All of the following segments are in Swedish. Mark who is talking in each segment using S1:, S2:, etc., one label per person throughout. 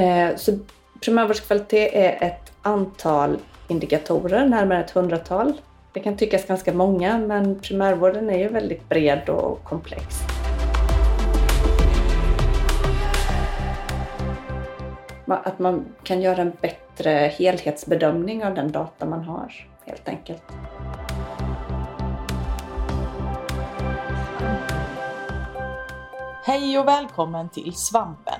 S1: Eh, så primärvårdskvalitet är ett antal indikatorer, närmare ett hundratal. Det kan tyckas ganska många, men primärvården är ju väldigt bred och komplex. Att man kan göra en bättre helhetsbedömning av den data man har, helt enkelt.
S2: Hej och välkommen till Svampen!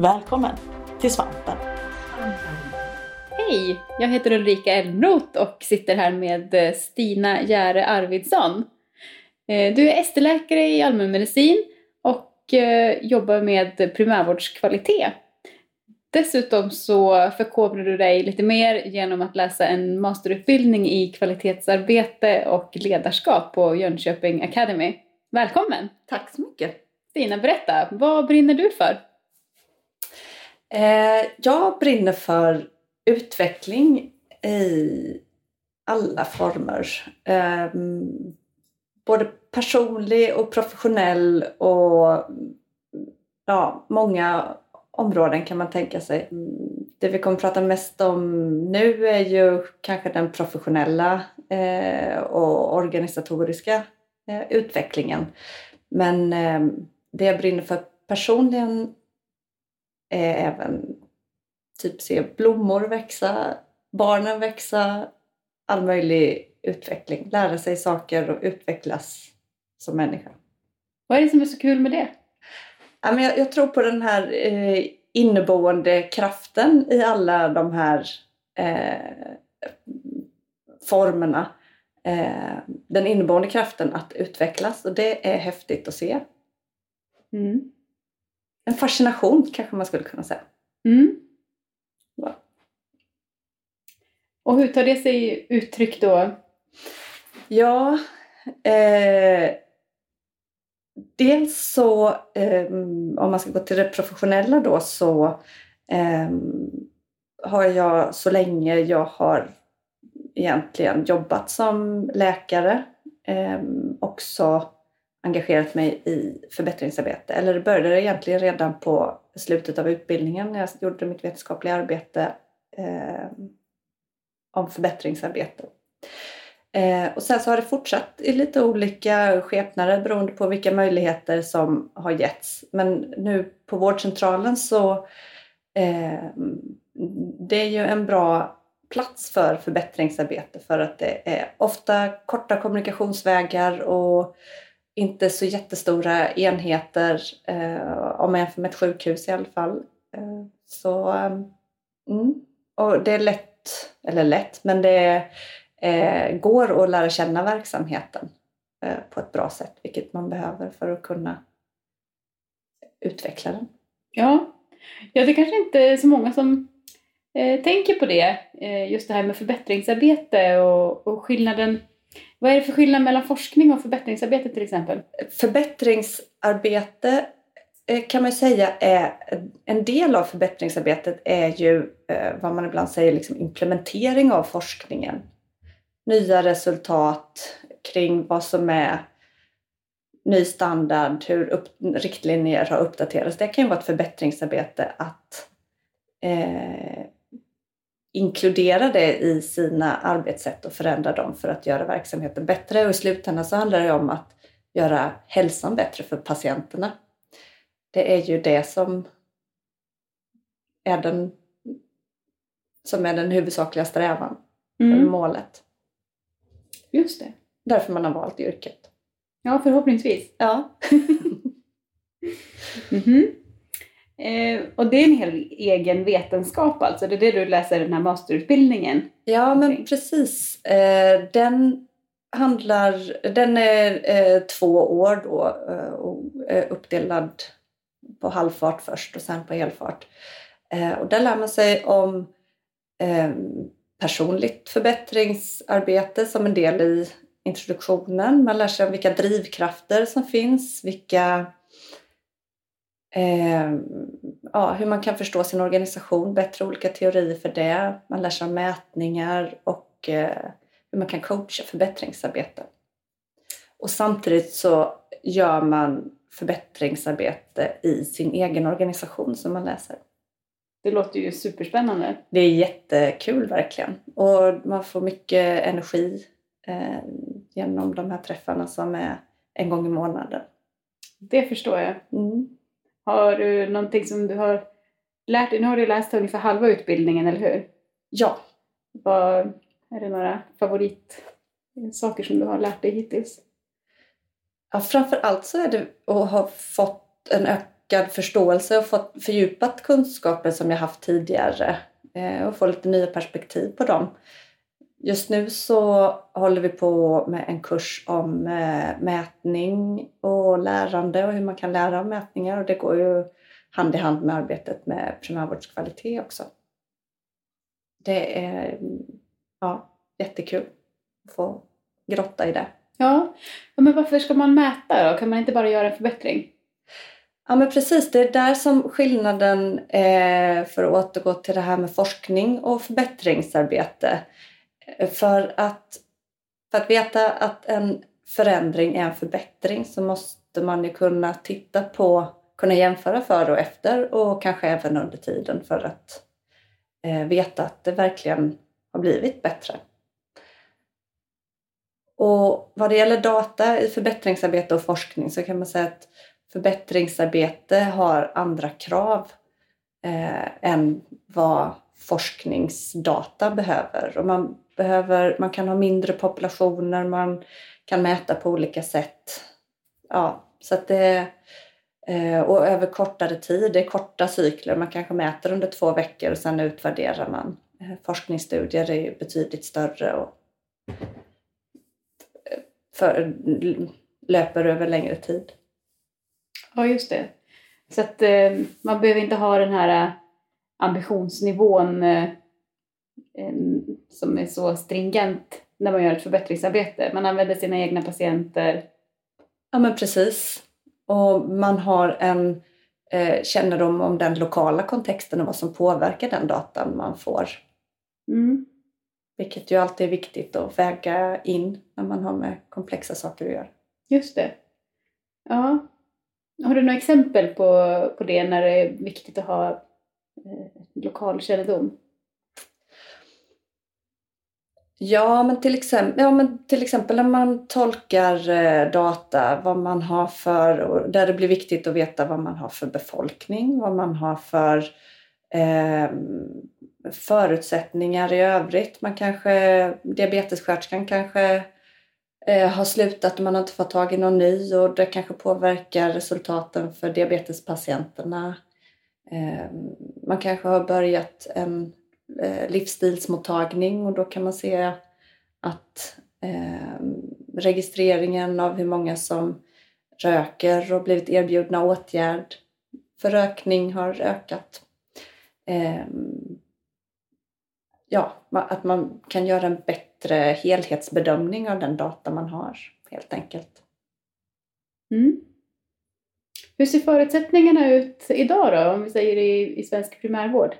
S2: Välkommen till Svampen!
S3: Hej! Jag heter Ulrika Elmroth och sitter här med eh, Stina Järe Arvidsson. Eh, du är ST-läkare i allmänmedicin och eh, jobbar med primärvårdskvalitet. Dessutom så förkovrar du dig lite mer genom att läsa en masterutbildning i kvalitetsarbete och ledarskap på Jönköping Academy. Välkommen!
S1: Tack så mycket!
S3: Stina, berätta, vad brinner du för?
S1: Eh, jag brinner för utveckling i alla former. Eh, både personlig och professionell och ja, många områden kan man tänka sig. Det vi kommer att prata mest om nu är ju kanske den professionella eh, och organisatoriska eh, utvecklingen. Men eh, det jag brinner för personligen är även typ se blommor växa, barnen växa, all möjlig utveckling. Lära sig saker och utvecklas som människa.
S3: Vad är det som är så kul med det?
S1: Ja, men jag, jag tror på den här eh, inneboende kraften i alla de här eh, formerna. Eh, den inneboende kraften att utvecklas och det är häftigt att se. Mm. En fascination kanske man skulle kunna säga. Mm. Ja.
S3: Och hur tar det sig uttryck då?
S1: Ja, eh, dels så eh, om man ska gå till det professionella då så eh, har jag så länge jag har egentligen jobbat som läkare eh, också engagerat mig i förbättringsarbete. Eller det började egentligen redan på slutet av utbildningen när jag gjorde mitt vetenskapliga arbete eh, om förbättringsarbete. Eh, och sen så har det fortsatt i lite olika skepnader beroende på vilka möjligheter som har getts. Men nu på vårdcentralen så eh, det är ju en bra plats för förbättringsarbete för att det är ofta korta kommunikationsvägar och inte så jättestora enheter eh, om man jämför med ett sjukhus i alla fall. Eh, så, eh, mm. Och det är lätt, eller lätt, men det eh, går att lära känna verksamheten eh, på ett bra sätt, vilket man behöver för att kunna utveckla den.
S3: Ja, ja det kanske inte är så många som eh, tänker på det, eh, just det här med förbättringsarbete och, och skillnaden vad är det för skillnad mellan forskning och förbättringsarbete till exempel?
S1: Förbättringsarbete eh, kan man säga är en del av förbättringsarbetet är ju eh, vad man ibland säger liksom implementering av forskningen. Nya resultat kring vad som är ny standard, hur upp, riktlinjer har uppdaterats. Det kan ju vara ett förbättringsarbete att eh, inkludera det i sina arbetssätt och förändra dem för att göra verksamheten bättre. Och i slutändan så handlar det om att göra hälsan bättre för patienterna. Det är ju det som är den, som är den huvudsakliga strävan, mm. målet.
S3: Just det.
S1: Därför man har valt yrket.
S3: Ja, förhoppningsvis.
S1: Ja.
S3: mm -hmm. Eh, och det är en hel egen vetenskap alltså? Det är det du läser i den här masterutbildningen?
S1: Ja, men precis. Eh, den handlar, den är eh, två år då eh, och är uppdelad på halvfart först och sen på helfart. Eh, och där lär man sig om eh, personligt förbättringsarbete som en del i introduktionen. Man lär sig om vilka drivkrafter som finns, vilka eh, ja, hur man kan förstå sin organisation bättre, olika teorier för det. Man lär sig om mätningar och eh, hur man kan coacha förbättringsarbete. Och samtidigt så gör man förbättringsarbete i sin egen organisation som man läser.
S3: Det låter ju superspännande.
S1: Det är jättekul verkligen. Och man får mycket energi eh, genom de här träffarna som är en gång i månaden.
S3: Det förstår jag.
S1: Mm.
S3: Har du någonting som du har lärt dig? Nu har du läst ungefär halva utbildningen, eller hur?
S1: Ja.
S3: Vad, är det några favoritsaker som du har lärt dig hittills?
S1: ja, framför allt så är det att ha fått en ökad förståelse och fått fördjupat kunskaper som jag haft tidigare eh, och få lite nya perspektiv på dem. Just nu så håller vi på med en kurs om eh, mätning och lärande och hur man kan lära av mätningar och det går ju hand i hand med arbetet med primärvårdskvalitet också. Det är ja, jättekul att få grotta i det.
S3: Ja. ja, men varför ska man mäta då? Kan man inte bara göra en förbättring?
S1: Ja men precis, det är där som skillnaden är för att återgå till det här med forskning och förbättringsarbete. För att, för att veta att en förändring är en förbättring så måste man ju kunna titta på, kunna jämföra före och efter och kanske även under tiden för att eh, veta att det verkligen har blivit bättre. Och vad det gäller data i förbättringsarbete och forskning så kan man säga att förbättringsarbete har andra krav eh, än vad forskningsdata behöver. Och man, behöver. Man kan ha mindre populationer, man kan mäta på olika sätt. Ja, så att det, eh, och över kortare tid, det är korta cykler. Man kanske mäter under två veckor och sen utvärderar man. Eh, forskningsstudier är ju betydligt större och eh, för, löper över längre tid.
S3: Ja, just det. Så att man behöver inte ha den här ambitionsnivån som är så stringent när man gör ett förbättringsarbete. Man använder sina egna patienter.
S1: Ja, men precis. Och man har en eh, kännedom om den lokala kontexten och vad som påverkar den datan man får.
S3: Mm.
S1: Vilket ju alltid är viktigt att väga in när man har med komplexa saker att göra.
S3: Just det. Ja. Har du några exempel på, på det när det är viktigt att ha eh, lokal kännedom?
S1: Ja men, till exempel, ja, men till exempel när man tolkar eh, data, vad man har för, där det blir viktigt att veta vad man har för befolkning, vad man har för eh, förutsättningar i övrigt. Man kanske, diabetessköterskan kanske eh, har slutat och man har inte fått tag i någon ny och det kanske påverkar resultaten för diabetespatienterna. Eh, man kanske har börjat en eh, Eh, livsstilsmottagning och då kan man se att eh, registreringen av hur många som röker och blivit erbjudna åtgärd för rökning har ökat. Eh, ja, att man kan göra en bättre helhetsbedömning av den data man har helt enkelt.
S3: Mm. Hur ser förutsättningarna ut idag då, om vi säger i, i svensk primärvård?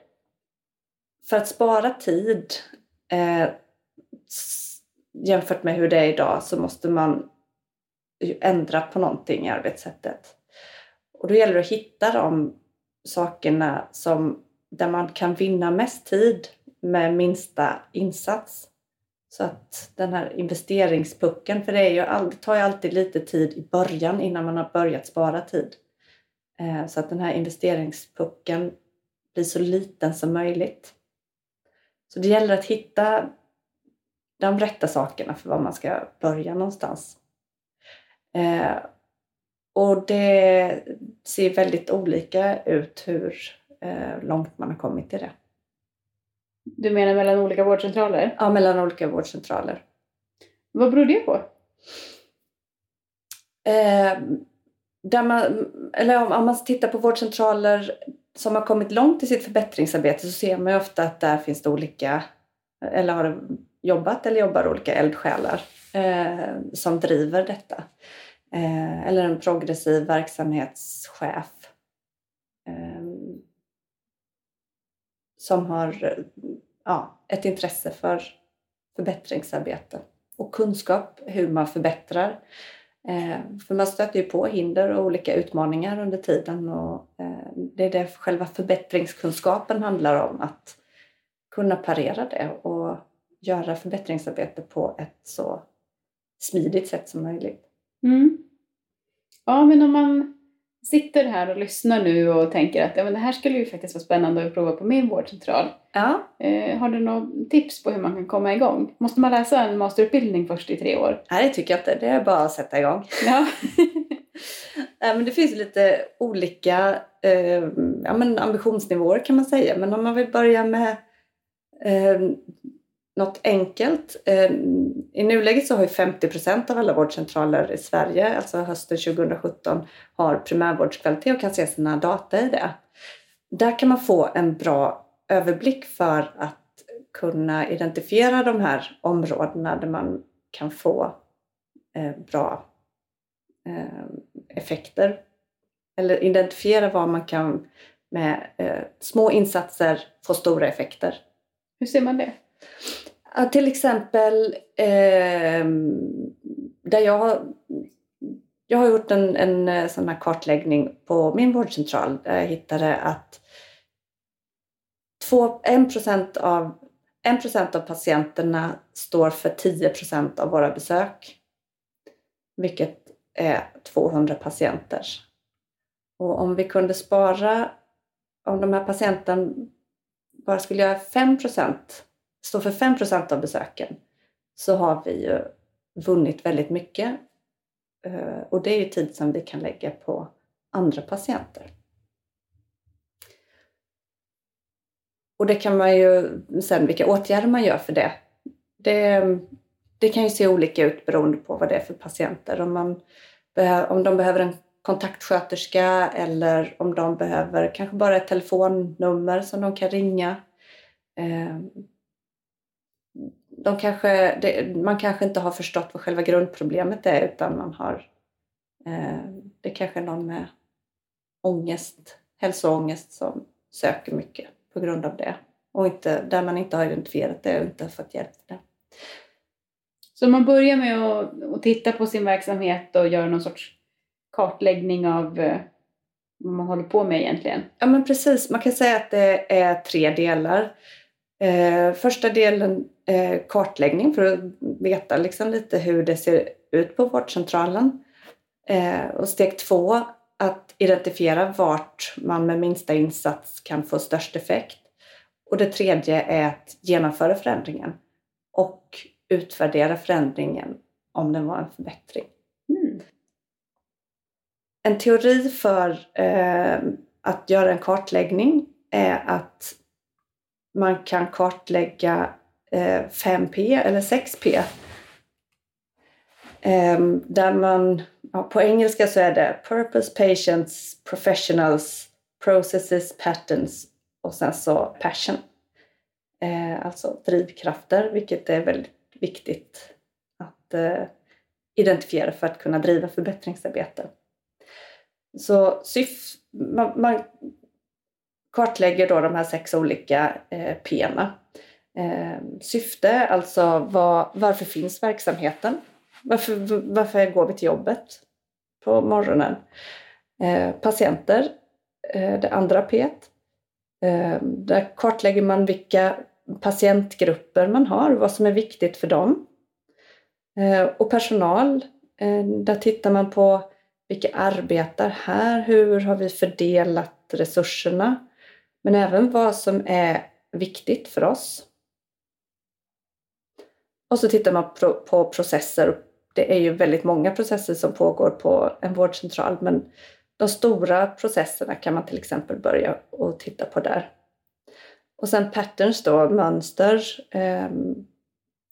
S1: För att spara tid eh, jämfört med hur det är idag så måste man ändra på någonting i arbetssättet. Och då gäller det att hitta de sakerna som där man kan vinna mest tid med minsta insats. Så att den här investeringspucken, för det, är ju all, det tar ju alltid lite tid i början innan man har börjat spara tid. Eh, så att den här investeringspucken blir så liten som möjligt. Så det gäller att hitta de rätta sakerna för var man ska börja någonstans. Eh, och det ser väldigt olika ut hur eh, långt man har kommit i det.
S3: Du menar mellan olika vårdcentraler?
S1: Ja, mellan olika vårdcentraler.
S3: Vad beror det på?
S1: Eh, där man, eller om, om man tittar på vårdcentraler som har kommit långt i sitt förbättringsarbete så ser man ju ofta att där finns det olika, eller har jobbat eller jobbar olika eldsjälar eh, som driver detta. Eh, eller en progressiv verksamhetschef eh, som har ja, ett intresse för förbättringsarbete och kunskap hur man förbättrar. Eh, för man stöter ju på hinder och olika utmaningar under tiden och eh, det är det själva förbättringskunskapen handlar om, att kunna parera det och göra förbättringsarbete på ett så smidigt sätt som möjligt.
S3: Mm. Ja, men om man sitter här och lyssnar nu och tänker att ja, men det här skulle ju faktiskt vara spännande att prova på min vårdcentral.
S1: Ja.
S3: Eh, har du några tips på hur man kan komma igång? Måste man läsa en masterutbildning först i tre år?
S1: Nej, det tycker jag inte. Det är bara att sätta igång.
S3: Ja.
S1: Nej, men det finns lite olika eh, ja, men ambitionsnivåer kan man säga. Men om man vill börja med eh, något enkelt. Eh, i nuläget så har ju 50 procent av alla vårdcentraler i Sverige, alltså hösten 2017, har primärvårdskvalitet och kan se sina data i det. Där kan man få en bra överblick för att kunna identifiera de här områdena där man kan få eh, bra eh, effekter. Eller identifiera var man kan med eh, små insatser få stora effekter.
S3: Hur ser man det?
S1: Ja, till exempel eh, där jag har, jag har gjort en, en eh, sån här kartläggning på min vårdcentral där jag hittade att 2, 1 av 1 procent av patienterna står för 10 procent av våra besök. Vilket är 200 patienter. Och om vi kunde spara, om de här patienterna bara skulle göra 5 procent står för 5% av besöken så har vi ju vunnit väldigt mycket. Eh, och det är ju tid som vi kan lägga på andra patienter. Och det kan man ju, sen vilka åtgärder man gör för det. Det, det kan ju se olika ut beroende på vad det är för patienter. Om, man, om de behöver en kontaktsköterska eller om de behöver kanske bara ett telefonnummer som de kan ringa. Eh, de kanske, det, man kanske inte har förstått vad själva grundproblemet är utan man har eh, det kanske är någon med ångest, hälsoångest som söker mycket på grund av det och inte, där man inte har identifierat det och inte fått hjälp för det.
S3: Så man börjar med att, att titta på sin verksamhet och göra någon sorts kartläggning av eh, vad man håller på med egentligen?
S1: Ja men precis, man kan säga att det är tre delar. Eh, första delen eh, kartläggning för att veta liksom lite hur det ser ut på vårdcentralen. Eh, och steg två, att identifiera vart man med minsta insats kan få störst effekt. Och det tredje är att genomföra förändringen och utvärdera förändringen om den var en förbättring. Mm. En teori för eh, att göra en kartläggning är att man kan kartlägga eh, 5P eller 6P. Ehm, där man, på engelska så är det Purpose, Patients, Professionals, Processes, Patterns och sen så Passion. Eh, alltså drivkrafter, vilket är väldigt viktigt att eh, identifiera för att kunna driva förbättringsarbete. Så syf man, man kartlägger då de här sex olika eh, P'na. Eh, syfte, alltså var, varför finns verksamheten? Varför, varför går vi till jobbet på morgonen? Eh, patienter, eh, det andra P. Eh, där kartlägger man vilka patientgrupper man har, vad som är viktigt för dem. Eh, och personal, eh, där tittar man på vilka arbetar här, hur har vi fördelat resurserna? Men även vad som är viktigt för oss. Och så tittar man på processer. Det är ju väldigt många processer som pågår på en vårdcentral men de stora processerna kan man till exempel börja och titta på där. Och sen patterns då, mönster. Eh,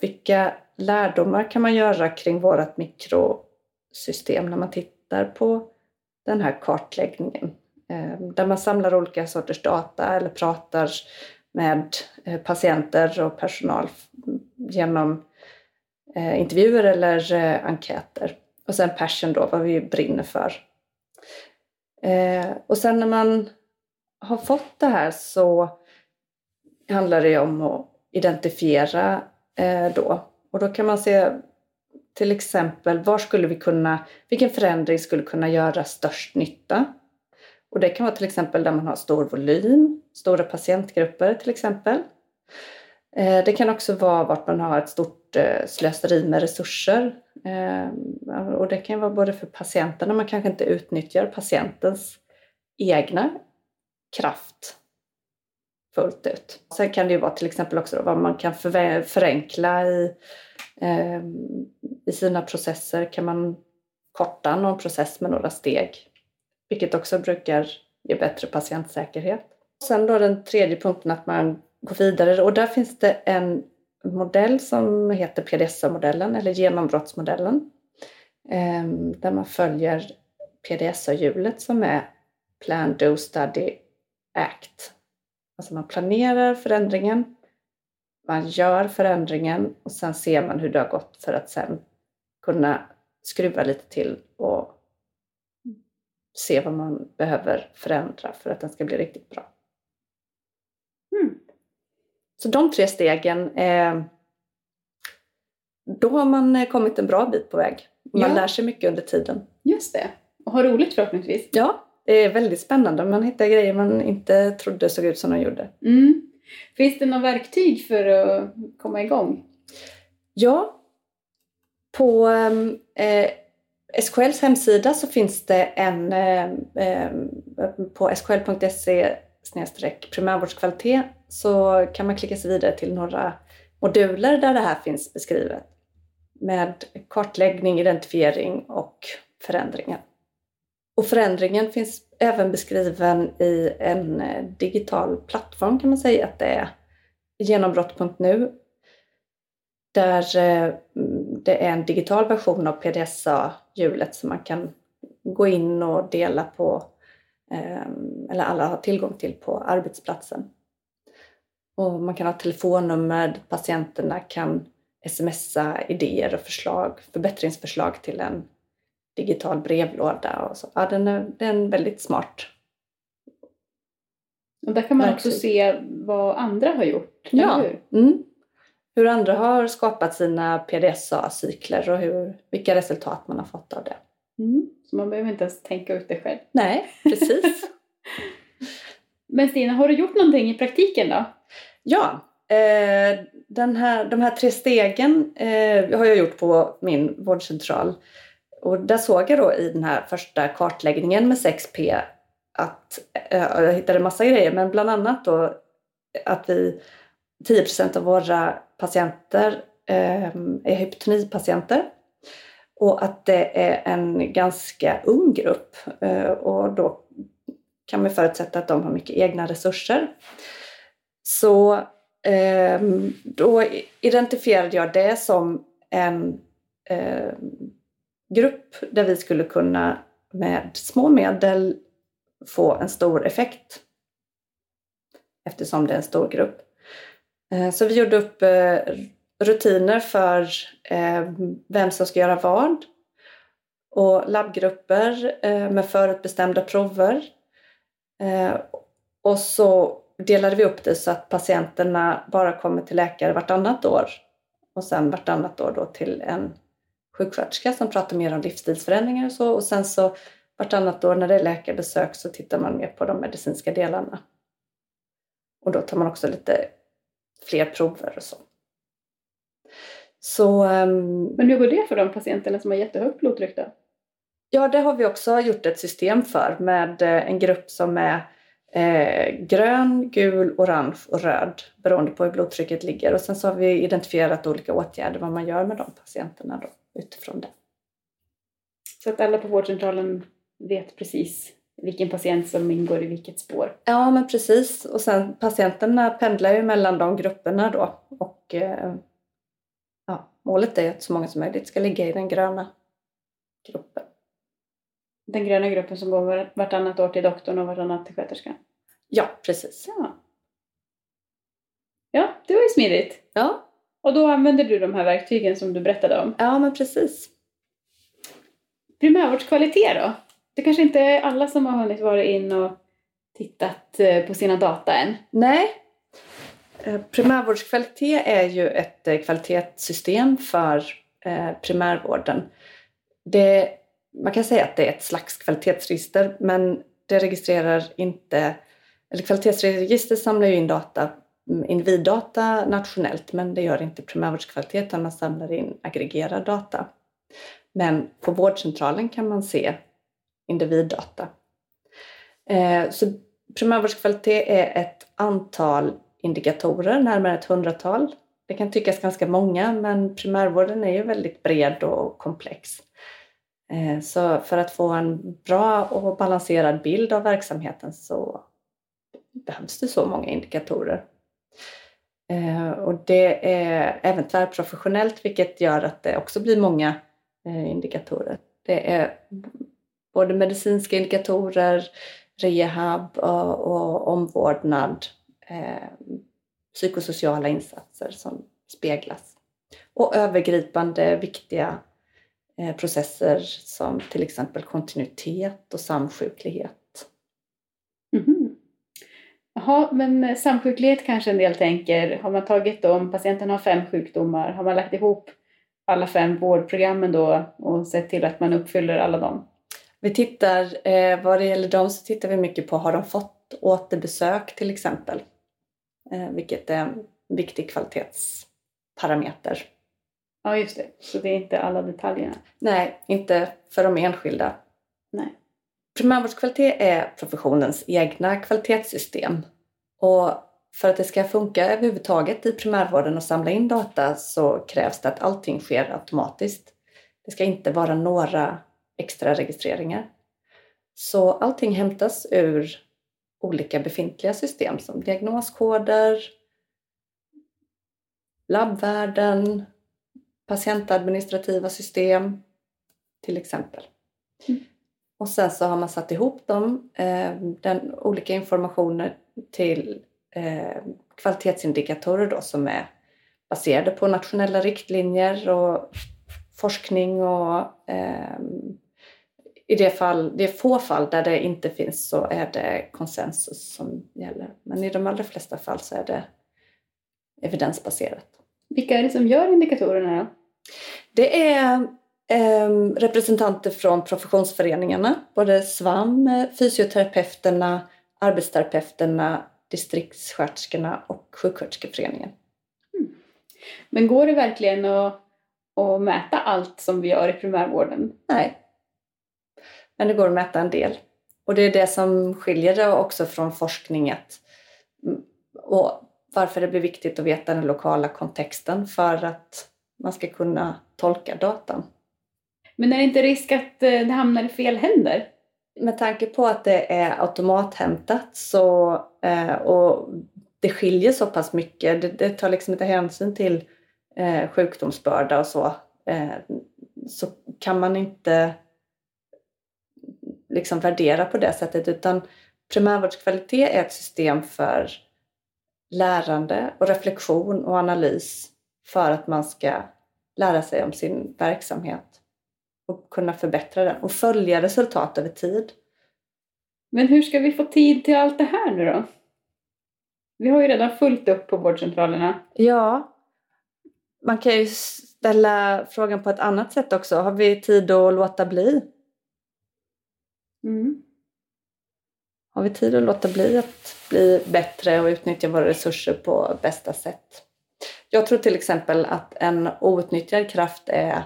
S1: vilka lärdomar kan man göra kring vårt mikrosystem när man tittar på den här kartläggningen? Ehm, där man samlar olika sorters data eller pratar med eh, patienter och personal genom eh, intervjuer eller eh, enkäter. Och sen passion då, vad vi brinner för. Ehm, och sen när man har fått det här så handlar det om att identifiera då. Och då kan man se till exempel var skulle vi kunna, vilken förändring skulle kunna göra störst nytta? Och det kan vara till exempel där man har stor volym, stora patientgrupper till exempel. Eh, det kan också vara vart man har ett stort eh, slöseri med resurser. Eh, och det kan vara både för patienterna, man kanske inte utnyttjar patientens egna kraft fullt ut. Sen kan det ju vara till exempel också vad man kan förenkla i, i sina processer. Kan man korta någon process med några steg vilket också brukar ge bättre patientsäkerhet. Sen då den tredje punkten att man går vidare och där finns det en modell som heter PDSA-modellen eller genombrottsmodellen. Ehm, där man följer PDSA-hjulet som är Plan, Do, Study, Act. Alltså man planerar förändringen, man gör förändringen och sen ser man hur det har gått för att sen kunna skruva lite till och se vad man behöver förändra för att den ska bli riktigt bra. Mm. Så de tre stegen, eh, då har man eh, kommit en bra bit på väg. Man ja. lär sig mycket under tiden.
S3: Just det. Och har roligt förhoppningsvis.
S1: Ja, det är väldigt spännande. Man hittar grejer man inte trodde såg ut som de gjorde.
S3: Mm. Finns det några verktyg för att komma igång?
S1: Ja. På eh, SKLs hemsida så finns det en eh, eh på skl.se primärvårdskvalitet så kan man klicka sig vidare till några moduler där det här finns beskrivet med kartläggning, identifiering och förändringen. Och förändringen finns även beskriven i en digital plattform kan man säga att det är genombrott.nu där eh, det är en digital version av PDSA-hjulet som man kan gå in och dela på, eh, eller alla har tillgång till på arbetsplatsen. Och man kan ha telefonnummer, patienterna kan smsa idéer och förslag, förbättringsförslag till en digital brevlåda. Och så. Ja, den är, den är väldigt smart.
S3: Och där kan man också se vad andra har gjort,
S1: ja. Mm hur andra har skapat sina PDSA-cykler och hur, vilka resultat man har fått av det.
S3: Mm. Så man behöver inte ens tänka ut det själv?
S1: Nej, precis.
S3: Men Stina, har du gjort någonting i praktiken då?
S1: Ja, eh, den här, de här tre stegen eh, har jag gjort på min vårdcentral. Och där såg jag då i den här första kartläggningen med 6P att eh, jag hittade massa grejer, men bland annat då att vi 10% av våra patienter eh, är hypotonipatienter och att det är en ganska ung grupp eh, och då kan man förutsätta att de har mycket egna resurser. Så eh, då identifierade jag det som en eh, grupp där vi skulle kunna med små medel få en stor effekt eftersom det är en stor grupp. Eh, så vi gjorde upp eh, rutiner för eh, vem som ska göra vad och labbgrupper med förutbestämda prover. Och så delade vi upp det så att patienterna bara kommer till läkare vartannat år och sen vartannat år då till en sjuksköterska som pratar mer om livsstilsförändringar och så och sen så vartannat år när det är läkarbesök så tittar man mer på de medicinska delarna. Och då tar man också lite fler prover och så. så um,
S3: Men hur går det för de patienterna som har jättehögt blodtryck då?
S1: Ja, det har vi också gjort ett system för med eh, en grupp som är eh, grön, gul, orange och röd beroende på hur blodtrycket ligger. Och sen så har vi identifierat olika åtgärder vad man gör med de patienterna då, utifrån det.
S3: Så att alla på vårdcentralen vet precis vilken patient som ingår i vilket spår.
S1: Ja, men precis. Och sen patienterna pendlar ju mellan de grupperna då. Och eh, ja, målet är att så många som möjligt ska ligga i den gröna gruppen.
S3: Den gröna gruppen som går var- vartannat år till doktorn och vartannat till sköterskan.
S1: Ja, precis.
S3: Ja. Ja, det var ju smidigt.
S1: Ja,
S3: Och då använder du de här verktygen som du berättade om.
S1: ja men precis.
S3: Primärvårdskvalitet då? Det kanske inte är alla som har hunnit vara in och tittat eh, på sina data än.
S1: Nej. Eh, primärvårdskvalitet är ju ett eh, kvalitetssystem för primärvården. Det, man kan säga att det är ett slags kvalitetsregister men det registrerar inte, eller kvalitetsregister samlar ju in data, mm, individdata nationellt men det gör inte primärvårdskvalitet utan man samlar in aggregerad data. Men på vårdcentralen kan man se individdata. Eh, så primärvårdskvalitet är ett antal indikatorer, närmare ett hundratal. Det kan tyckas ganska många men primärvården är ju väldigt bred och komplex. Eh, så för att få en bra och balanserad bild av verksamheten så behövs det så många indikatorer. Eh, och det är även tvärprofessionellt vilket gör att det också blir många indikatorer. Det är både medicinska indikatorer, rehab och, och omvårdnad, eh, psykosociala insatser som speglas. Och övergripande viktiga eh, processer som till exempel kontinuitet och samsjuklighet.
S3: Mhm. Jaha, men samsjuklighet kanske en del tänker. Har man tagit om patienten har fem sjukdomar, har man lagt ihop alla fem vårdprogrammen då och sett till att man uppfyller alla dem?
S1: Vi tittar, eh, vad det gäller dem så tittar vi mycket på har de fått återbesök till exempel. Eh, vilket är en viktig kvalitetsparameter.
S3: Ja, just det. Så det är inte alla detaljerna.
S1: Nej, inte för de enskilda.
S3: Nej.
S1: Primärvårdskvalitet är professionens egna kvalitetssystem. Och för att det ska funka överhuvudtaget i primärvården och samla in data så krävs det att allting sker automatiskt. Det ska inte vara några extra registreringar. Så allting hämtas ur olika befintliga system som diagnoskoder, labbvärden, patientadministrativa system till exempel.
S3: Mm.
S1: Och sen så har man satt ihop dem, eh, den olika informationer till eh, kvalitetsindikatorer då som är baserade på nationella riktlinjer och forskning och eh, i det, fall, det är få fall där det inte finns så är det konsensus som gäller. Men i de allra flesta fall så är det evidensbaserat.
S3: Vilka är det som gör indikatorerna då?
S1: Det är eh, representanter från professionsföreningarna, både SVAM, fysioterapeuterna, arbetsterapeuterna, distriktssköterskorna och sjuksköterskeföreningen.
S3: Men går det verkligen att, att mäta allt som vi gör i primärvården?
S1: Nej. Men det går att mäta en del. Och det är det som skiljer det också från forskning. mm, Och varför det blir viktigt att veta den lokala kontexten för att man ska kunna tolka datan.
S3: Men är det inte risk att eh, det hamnar i fel händer?
S1: Med tanke på att det är automathämtat så, eh, och det skiljer så pass mycket, det, det tar liksom inte hänsyn till eh, sjukdomsbörda och så, så kan man inte liksom värdera på det sättet utan primärvårdskvalitet är ett system för lärande och reflektion och analys för att man ska lära sig om sin verksamhet och kunna förbättra den och följa resultat över tid.
S3: Men hur ska vi få tid till allt det här nu då? Vi har ju redan fullt upp på vårdcentralerna.
S1: Ja, man kan ju ställa frågan på ett annat sätt också. Har vi tid att låta bli?
S3: Mm.
S1: Har vi tid att låta bli att bli bättre och utnyttja våra resurser på bästa sätt? Jag tror till exempel att en outnyttjad kraft är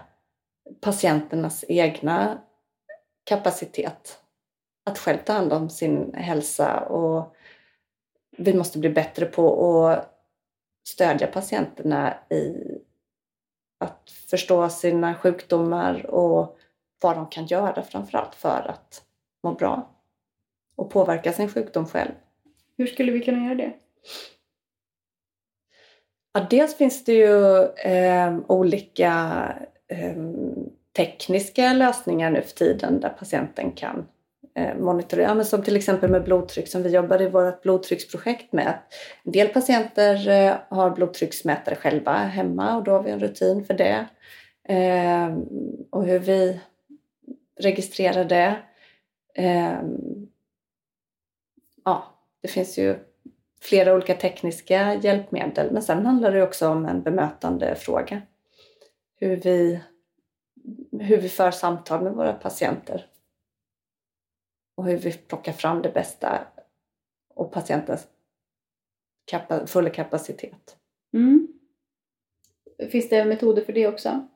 S1: patienternas egna kapacitet att själv ta hand om sin hälsa och vi måste bli bättre på att stödja patienterna i att förstå sina sjukdomar och vad de kan göra framförallt för att må bra och påverka sin sjukdom själv.
S3: Hur skulle vi kunna göra det?
S1: Ja, dels finns det ju eh, olika eh, tekniska lösningar nu för tiden där patienten kan eh, monitorera. Ja, men som till exempel med blodtryck som vi jobbar i vårt blodtrycksprojekt med. En del patienter eh, har blodtrycksmätare själva hemma och då har vi en rutin för det. Eh, och hur vi registrerar det. Eh, ja, det finns ju flera olika tekniska hjälpmedel men sen handlar det också om en bemötande fråga. Hur vi, hur vi för samtal med våra patienter och hur vi plockar fram det bästa och patientens kapa, fulla kapacitet.
S3: Mm. Finns det metoder för det också?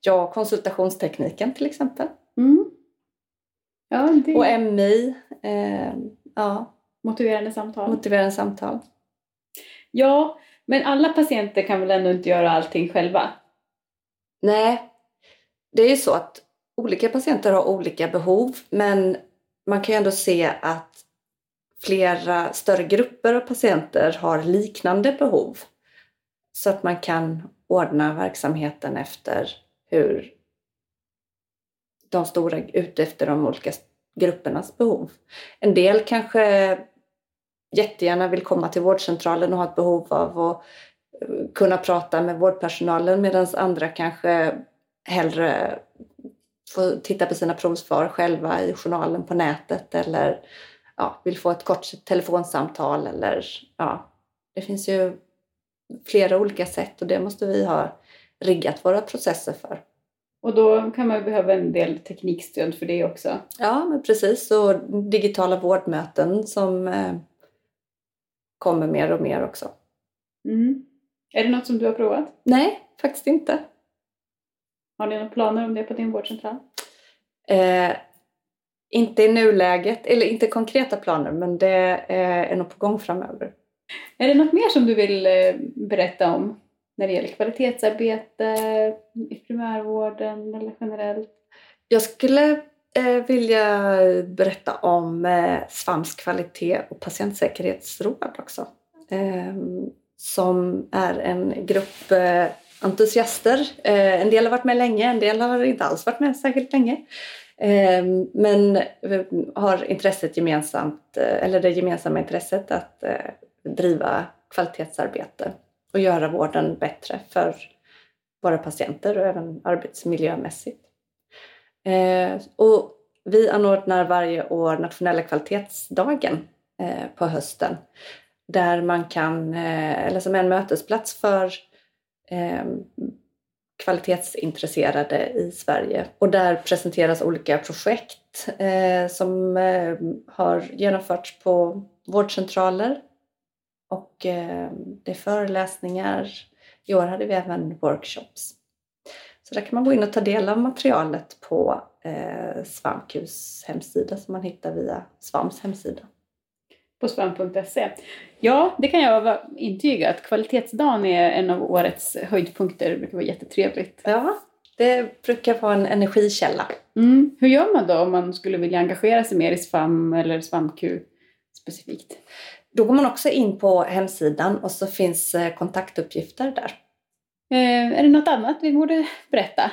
S1: Ja, konsultationstekniken till exempel.
S3: Mm. Ja, det...
S1: Och MI. Eh, ja,
S3: Motiverande samtal.
S1: motiverande samtal.
S3: Ja, men alla patienter kan väl ändå inte göra allting själva?
S1: Nej, det är ju så att olika patienter har olika behov men man kan ju ändå se att flera större grupper av patienter har liknande behov. Så att man kan ordna verksamheten efter hur de stora ute efter de olika gruppernas behov. En del kanske jättegärna vill komma till vårdcentralen och har ett behov av att eh, kunna prata med vårdpersonalen medan andra kanske hellre får titta på sina provsvar själva i journalen på nätet eller ja, vill få ett kort telefonsamtal eller ja, det finns ju flera olika sätt och det måste vi ha riggat våra processer för.
S3: Och då kan man behöva en del teknikstöd för det också.
S1: Ja, men precis. Och digitala vårdmöten som eh, kommer mer och mer också.
S3: Mm. Är det något som du har provat?
S1: Nej, faktiskt inte.
S3: Har ni några planer om det på din vårdcentral?
S1: Eh, inte i nuläget, eller inte konkreta planer, men det eh, är nog på gång framöver.
S3: Är det något mer som du vill eh, berätta om när det gäller kvalitetsarbete i primärvården eller generellt?
S1: Jag skulle eh, vilja berätta om eh, SVAMs kvalitet och patientsäkerhetsråd också. Eh, som är en grupp eh, entusiaster. Eh, en del har varit med länge, en del har inte alls varit med särskilt länge. Ehm, eh, men har intresset gemensamt, eh, eller det gemensamma intresset att eh, driva kvalitetsarbete och göra vården bättre för våra patienter och även arbetsmiljömässigt. Eh, och vi anordnar varje år nationella kvalitetsdagen eh, på hösten där man kan, eh, eller som en mötesplats för eh, kvalitetsintresserade i Sverige. Och där presenteras olika projekt eh, som eh, har genomförts på vårdcentraler. Och eh, det är föreläsningar. I år hade vi även workshops. Så där kan man gå in och ta del av materialet på eh, Svamkus hemsida som man hittar via Svams hemsida.
S3: På svam.se. Ja, det kan jag intyga att kvalitetsdagen är en av årets höjdpunkter. Det brukar vara jättetrevligt.
S1: Ja, det brukar vara en energikälla.
S3: Mm. Hur gör man då om man skulle vilja engagera sig mer i SVAM eller SVAMQ specifikt?
S1: Då går man också in på hemsidan och så finns eh, kontaktuppgifter där.
S3: Eh, är det något annat vi borde berätta?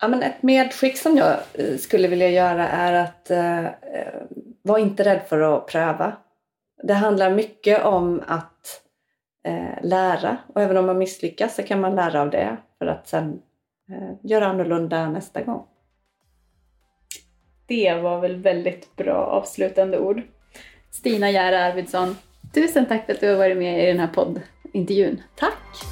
S1: Ja, men ett medskick som jag eh, skulle vilja göra är att eh, var inte rädd för att pröva. Det handlar mycket om att eh, lära och även om man misslyckas så kan man lära av det för att sen eh, göra annorlunda nästa gång.
S3: Det var väl väldigt bra avslutande ord. Stina Jära Arvidsson, tusen tack för att du har varit med i den här poddintervjun.
S1: Tack!